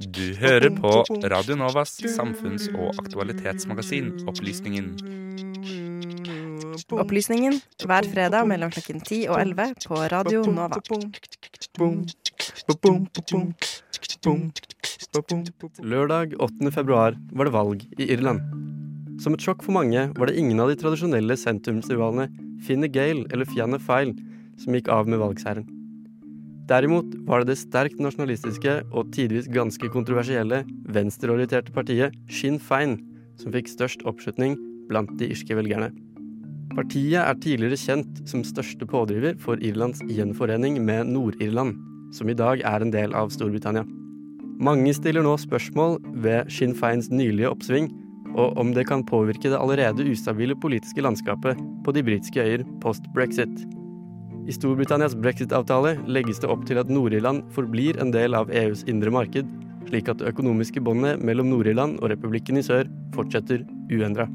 Du hører på Radio Novas samfunns- og aktualitetsmagasin Opplysningen. Opplysningen hver fredag mellom klokken 10 og 11 på Radio Nova. Lørdag 8. februar var det valg i Irland. Som et sjokk for mange var det ingen av de tradisjonelle sentrumsrivalene Fine Gale eller Fianna Fáil som gikk av med valgseieren. Derimot var det det sterkt nasjonalistiske og tidvis ganske kontroversielle venstreorienterte partiet Sinn Fein som fikk størst oppslutning blant de irske velgerne. Partiet er tidligere kjent som største pådriver for Irlands gjenforening med Nord-Irland, som i dag er en del av Storbritannia. Mange stiller nå spørsmål ved Sinn Feins nylige oppsving, og om det kan påvirke det allerede ustabile politiske landskapet på de britiske øyer post brexit. I Storbritannias brexit-avtale legges det opp til at Nord-Irland forblir en del av EUs indre marked, slik at det økonomiske båndet mellom Nord-Irland og republikken i sør fortsetter uendra.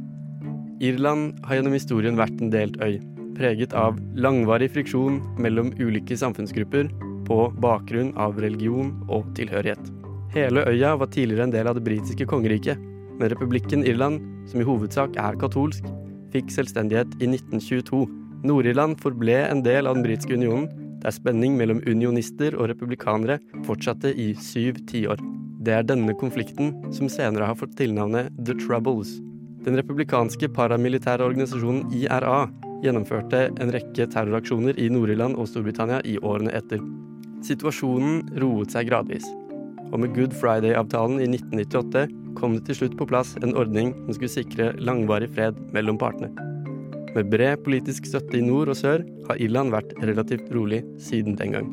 Irland har gjennom historien vært en delt øy, preget av langvarig friksjon mellom ulike samfunnsgrupper på bakgrunn av religion og tilhørighet. Hele øya var tidligere en del av det britiske kongeriket, men republikken Irland, som i hovedsak er katolsk, fikk selvstendighet i 1922. Nord-Irland forble en del av den britiske unionen, der spenning mellom unionister og republikanere fortsatte i syv tiår. Det er denne konflikten som senere har fått tilnavnet The Troubles. Den republikanske paramilitære organisasjonen IRA gjennomførte en rekke terroraksjoner i Nord-Irland og Storbritannia i årene etter. Situasjonen roet seg gradvis og med Good Friday-avtalen i 1998 kom det til slutt på plass en ordning som skulle sikre langvarig fred mellom partene. Med bred politisk støtte i nord og sør har Irland vært relativt rolig siden den gang.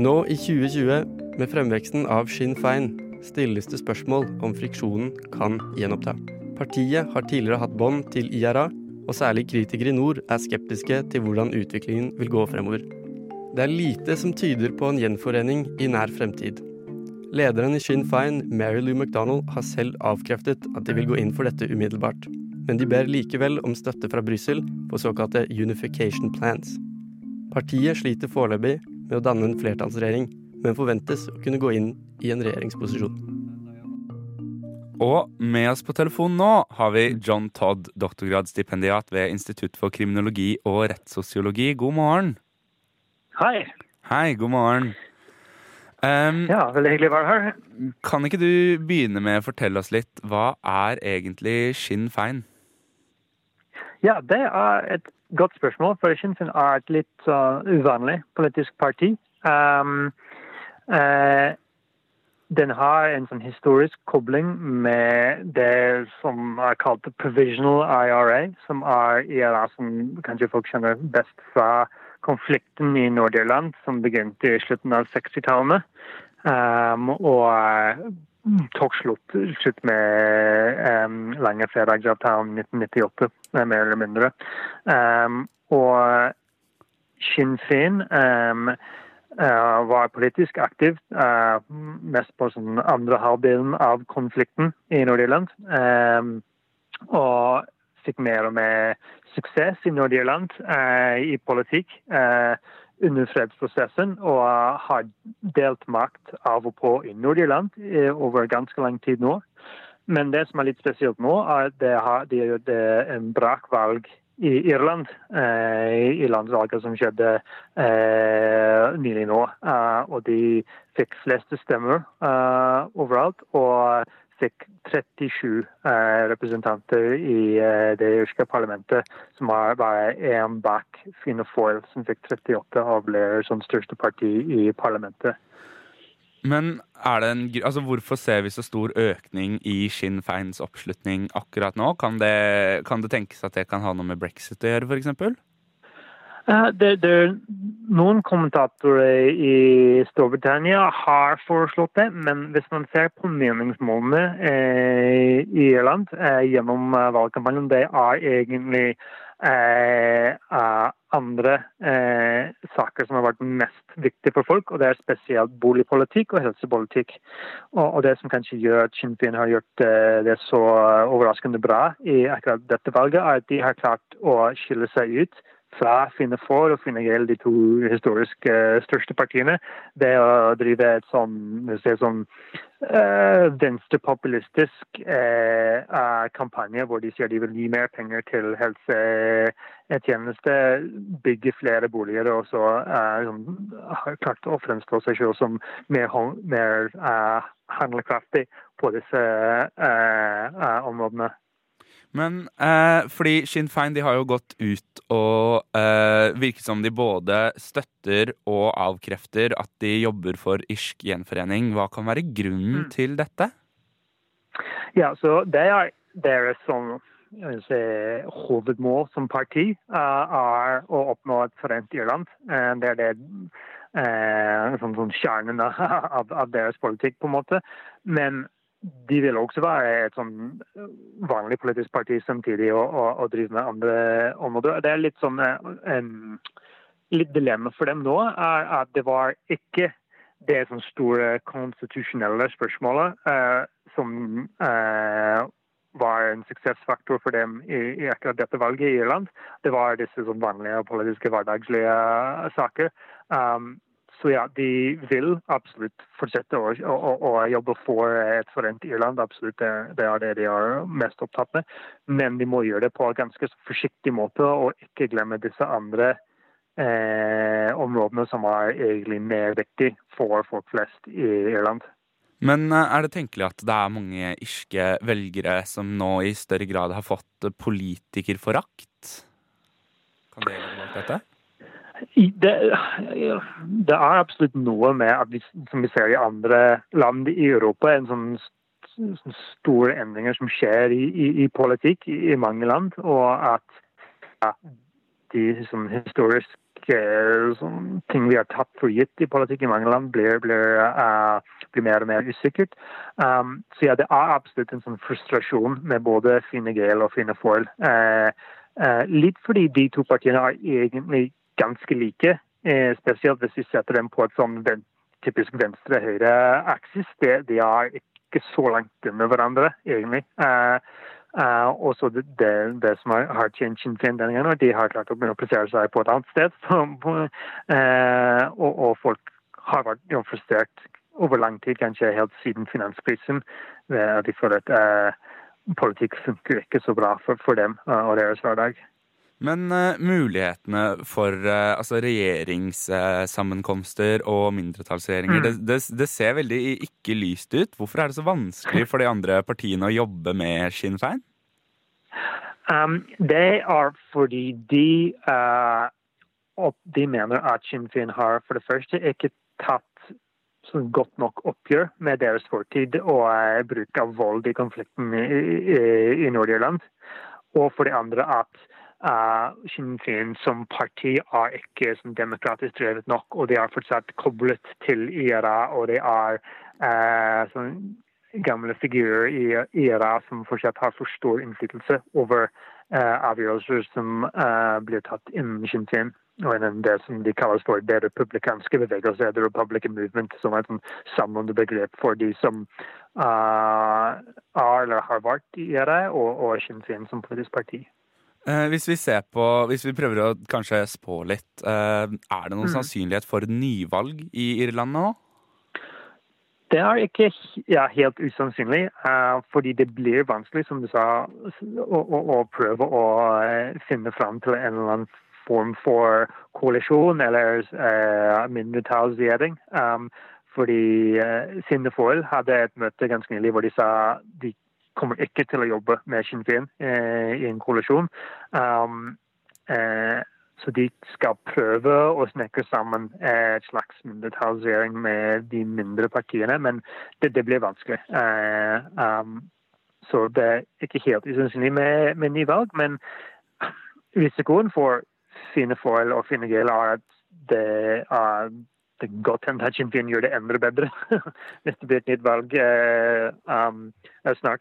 Nå i 2020, med fremveksten av Sinn Fein, stilles det spørsmål om friksjonen kan gjenoppta. Partiet har tidligere hatt bånd til IRA, og særlig kritikere i nord er skeptiske til hvordan utviklingen vil gå fremover. Det er lite som tyder på en gjenforening i nær fremtid. Lederen i Sinn Fein, Mary Lou McDonald, har selv avkreftet at de vil gå inn for dette umiddelbart. Men de ber likevel om støtte fra Brussel på såkalte unification plans. Partiet sliter foreløpig med å danne en flertallsregjering, men forventes å kunne gå inn i en regjeringsposisjon. Og med oss på telefonen nå har vi John Todd, doktorgradsstipendiat ved Institutt for kriminologi og rettssosiologi. God morgen. Hei. Hei, god morgen. Um, ja, veldig hyggelig å være her. Kan ikke du begynne med å fortelle oss litt hva er egentlig Sinn Fein? Ja, det er et godt spørsmål, for Sinn Fein er et litt uh, uvanlig politisk parti. Um, uh, den har en sånn historisk kobling med det som er kalt provisional IRA, som er IRA som kanskje folk kjenner best fra konflikten i Nord-Irland som begynte i slutten av 60-tallene. Um, og tok slutt, slutt med um, lange fredagsavtalen 1998, mer eller mindre. Um, og Sinn Féin um, uh, var politisk aktiv, uh, mest på sånn andre halvdelen av konflikten i Nord-Irland. og fikk mer og mer suksess i Nord-Irland uh, i politikk uh, under fredsprosessen, og har delt makt av og på i Nord-Irland uh, over ganske lang tid nå. Men det som er litt spesielt nå, er at de har, gjort en brakvalg i Irland, i landsvalget som skjedde nylig nå. og de fikk fleste stemmer overalt. og 37 eh, representanter i eh, det irske parlamentet, som var bare én bak Fina Foyle, som fikk 38 av Blair som største parti i parlamentet. Men en, altså hvorfor ser vi så stor økning i Sinn Feins oppslutning akkurat nå? Kan det, kan det tenkes at det kan ha noe med brexit å gjøre, f.eks.? Det, det, noen kommentatorer i Storbritannia har foreslått det, men hvis man ser på meningsmålene eh, i Irland eh, gjennom eh, valgkampanjen, det er egentlig eh, andre eh, saker som har vært mest viktige for folk, og det er spesielt boligpolitikk og helsepolitikk. Og, og det som kanskje gjør at Sinn Féin har gjort det så overraskende bra i akkurat dette valget, er at de har klart å skille seg ut fra Finne For og Finne Gjeld, de to historisk uh, største partiene, det å drive et sånn, sånn uh, venstrepopulistisk uh, kampanje hvor de sier de vil gi mer penger til helsetjeneste, bygge flere boliger og så uh, har klart å fremstå seg selv som mer, mer handlekraftig på disse områdene. Men eh, fordi Sinn Fein de har jo gått ut og eh, virker som de både støtter og avkrefter at de jobber for irsk gjenforening. Hva kan være grunnen mm. til dette? Ja, så Det er deres som si, hovedmål som parti uh, er å oppnå et forent Irland. Uh, det er det uh, sånn, sånn kjernen av, av, deres politikk, på en måte. Men de vil også være et sånn vanlig politisk parti samtidig og, og, og drive med andre områder. Det er litt sånn en, litt dilemma for dem nå er at det var ikke det sånn store konstitusjonelle spørsmålet uh, som uh, var en suksessfaktor for dem i, i, akkurat dette valget i Irland. Det var disse sånn vanlige politiske hverdagslige saker. Um, så ja, de vil absolutt fortsette å, å, å jobbe for et forent Irland. Absolutt, det, det, er det de er mest opptatt med. Men de må gjøre det på en ganske forsiktig måte og ikke glemme disse andre eh, områdene som er egentlig mer viktig for folk flest i Irland. Men eh, er det tenkelig at det er mange irske velgere som nå i større grad har fått politikerforakt? Kan det gjøre noe med dette? Det, det, er absolutt noe med at vi, som vi ser i andre land i Europa, en sånn, sånn store endringer som skjer i, i, i politikk i, mange land, og at ja, de sånn, historiske sånn, ting vi har tatt for gitt i politikk i mange land, blir, blir, uh, blir mer og mer usikkert. Um, så ja, det er absolutt en sånn frustrasjon med både Fine Gael og Fine Foil. Uh, uh, litt fordi de to partiene er egentlig ganske like. Eh, spesielt hvis vi setter dem på et sånn typisk venstre-høyre-aksis. De, de, er ikke så langt under hverandre, egentlig. Uh, uh, og så det, det, det, som har, hard Féin denne de har klart å begynne å plassere seg på et annet sted. Uh, og, og, folk har vært jo, frustrert over lang tid, kanskje helt siden finanskrisen. De føler at politikk funker ikke så bra for, for dem og deres hverdag. Men uh, mulighetene for uh, altså regjeringssammenkomster uh, og mindretallsregjeringer, mm. det, det, det, ser veldig ikke lyst ut. Hvorfor er det så vanskelig for de andre partiene å jobbe med Sinn Fein? Um, det er fordi de, de mener at Sinn Fein har for det første ikke tatt sånn godt nok oppgjør med deres fortid og bruk av vold i konflikten i, i, i Nord-Irland. Og for det andre at Uh, Sinn Féin som parti er ikke som demokratisk drevet nok, og de er fortsatt koblet til IRA. Og det er uh, sånn gamle figurer i IRA som fortsatt har for stor innflytelse over uh, avgjørelser som blir tatt innen Sinn Féin. Og innen det som de kalles for det republikanske bevegelse, The Republican Movement, som er et sånn samlende begrep for de som er eller har vært i IRA, og, og Sinn Féin som politisk parti. Eh, hvis vi ser på, hvis vi prøver å kanskje spå litt, eh, er det noen mm. sannsynlighet for nyvalg i Irland nå? Det er ikke ja, helt usannsynlig, uh, fordi det blir vanskelig, som du sa, å, å, å prøve å finne fram til en eller annen form for koalisjon eller mindretallsregjering. Um, fordi uh, Sinde Foyle hadde et møte ganske nylig hvor de sa de kommer ikke til å jobbe med Sinn Féin eh, i en koalisjon. Um, eh, så de skal prøve å snakke sammen et slags mindretallsregjering med de mindre partiene, men det, det blir vanskelig. Uh, um, så det er ikke helt usannsynlig med, med nyvalg, men risikoen for Fine Foil og Fine Gale er at det er det er godt hende at Sinn Féin gjør det enda bedre hvis det blir et nytt valg uh, um, snart.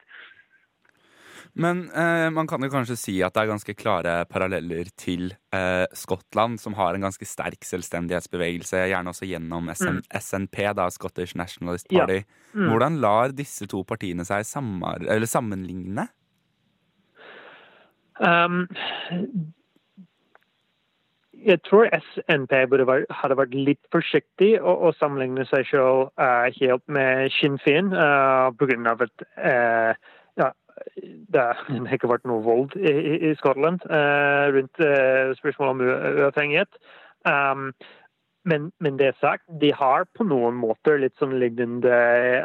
Men eh, man kan jo kanskje si at det er ganske klare paralleller til eh, Skottland, som har en ganske sterk selvstendighetsbevegelse, gjerne også gjennom SN mm. SNP, da, Scottish Nationalist Party. Ja. Mm. Hvordan lar disse to partiene seg sammenligne? Um, jeg tror SNP hadde vært litt forsiktig å, å sammenligne seg selv uh, helt med Sinn Féin uh, pga. at uh, det har ikke vært noe vold i, i Skottland uh, rundt uh, spørsmålet om uavhengighet. Um, men, men, det sagt, de har på noen måter litt sånn lignende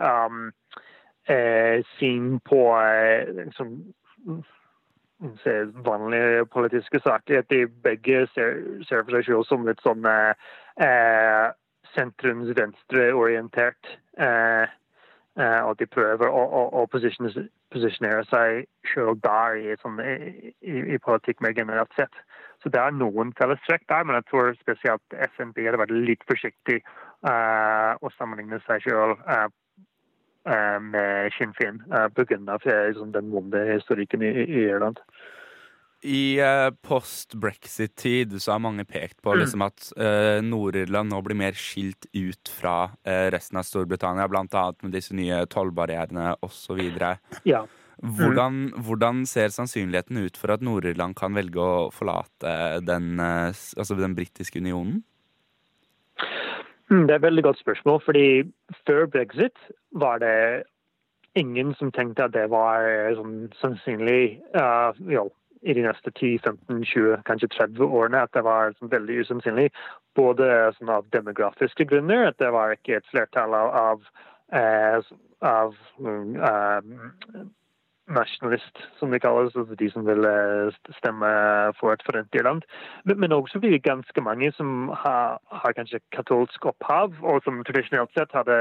um, eh, syn på liksom, vanlige politiske saker. At de begge ser, for seg selv som litt sånn eh, sentrums-venstre-orientert. Eh, eh, og de prøver å, å, å posisjonere seg selv der i, sånn, i, i, politikk mer generelt sett. Så det er noen fellestrekk der, men jeg tror spesielt FNB hadde vært litt forsiktig uh, å sammenligne seg selv uh, Eh, med Sinn Féin eh, pga. Liksom, den vonde historikken i, i Irland. I uh, post-brexit-tid så har mange pekt på mm. liksom, at uh, Nord-Irland nå blir mer skilt ut fra uh, resten av Storbritannia, bl.a. med disse nye tollbarrierene osv. Ja. Mm. Hvordan, hvordan, ser sannsynligheten ut for at Nord-Irland kan velge å forlate den, altså den britiske unionen? Mm, det er et veldig godt spørsmål. fordi Før brexit var det ingen som tenkte at det var sånn sannsynlig uh, jo, i de neste 10-15-20, kanskje 30 årene at det var sånn, veldig usannsynlig. Både sånn, av demografiske grunner, at det var ikke et flertall av, av, uh, av um, nationalist, som det kalles. Altså de som vil eh, stemme for et forent Irland. Men, men også fordi ganske mange som har, har, kanskje katolsk opphav, og som tradisjonelt sett hadde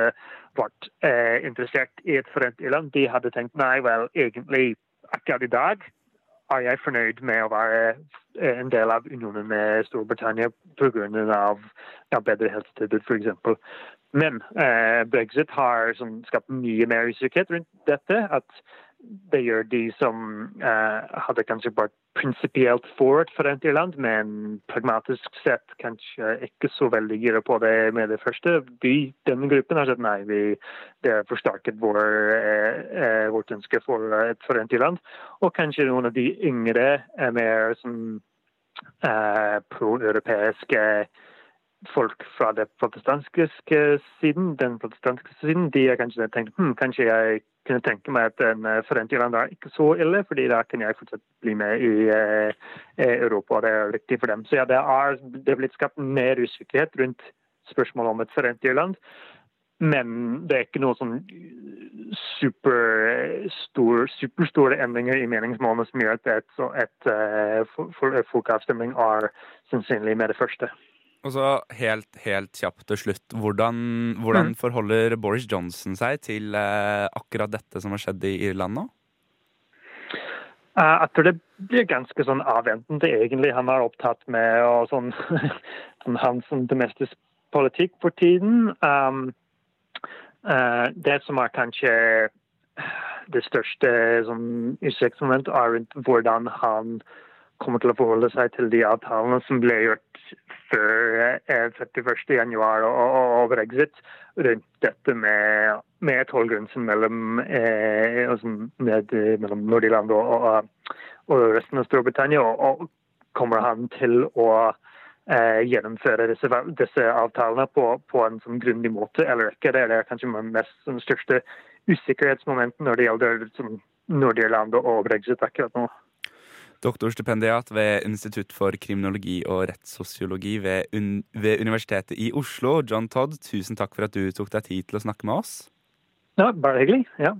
vært eh, interessert i et forent Irland, de hadde tenkt nei vel, egentlig akkurat i dag er jeg fornøyd med å være eh, en del av unionen med Storbritannia pga. Ja, bedre helsetilbud, f.eks. Men eh, brexit har som, skapt mye mer usikkerhet rundt dette. at det gjør de som eh, hadde kanskje vært prinsipielt for et forent Irland, men pragmatisk sett kanskje ikke så veldig gira på det med det første. Vi, denne gruppen har sagt nei, vi, det har forsterket vår, uh, uh, vårt ønske for et forent Irland. Og kanskje noen av de yngre er mer sånn pro-europeiske folk fra det protestantiske siden, den protestantiske siden, de har kanskje tenkt hm, kanskje jeg kunne tenke meg at en forentlig forent er ikke så ille, fordi da kan jeg fortsatt bli med i eh, Europa. og Det er viktig for dem. Så ja, det er, det er blitt skapt mer usikkerhet rundt spørsmålet om et forent Irland. Men det er ikke noen sånn superstore endringer i meningsmålene som gjør at et, et, et folkeavstemning er sannsynlig med det første. Og så helt, helt kjapt til slutt. Hvordan, hvordan mm. forholder Boris Johnson seg til eh, akkurat dette som har skjedd i Irland nå? Uh, jeg tror det blir ganske sånn avventende, egentlig. Han er opptatt med og sånn, sånn hans domestisk politikk for tiden. Um, uh, det som er kanskje det største sånn, usikkerhetsmomentet, er rundt hvordan han kommer til å forholde seg til de avtalene som ble gjort før 31.1 eh, og, og, og brexit, rundt dette med, med tollgrensen mellom, eh, altså med, mellom Nordirland og, og, og, resten av Storbritannia. Og, kommer han til å eh, gjennomføre disse, disse avtalene på, på, en sånn grundig måte eller ikke? Det er kanskje den mest sånn, største usikkerhetsmomenten når det gjelder sånn, Nordirland og brexit akkurat nå. Doktorstipendiat ved Institutt for kriminologi og rettssosiologi ved, un ved, Universitetet i Oslo, John Todd, tusen takk for at du tok deg tid til å snakke med oss. Ja, bare hyggelig. ja.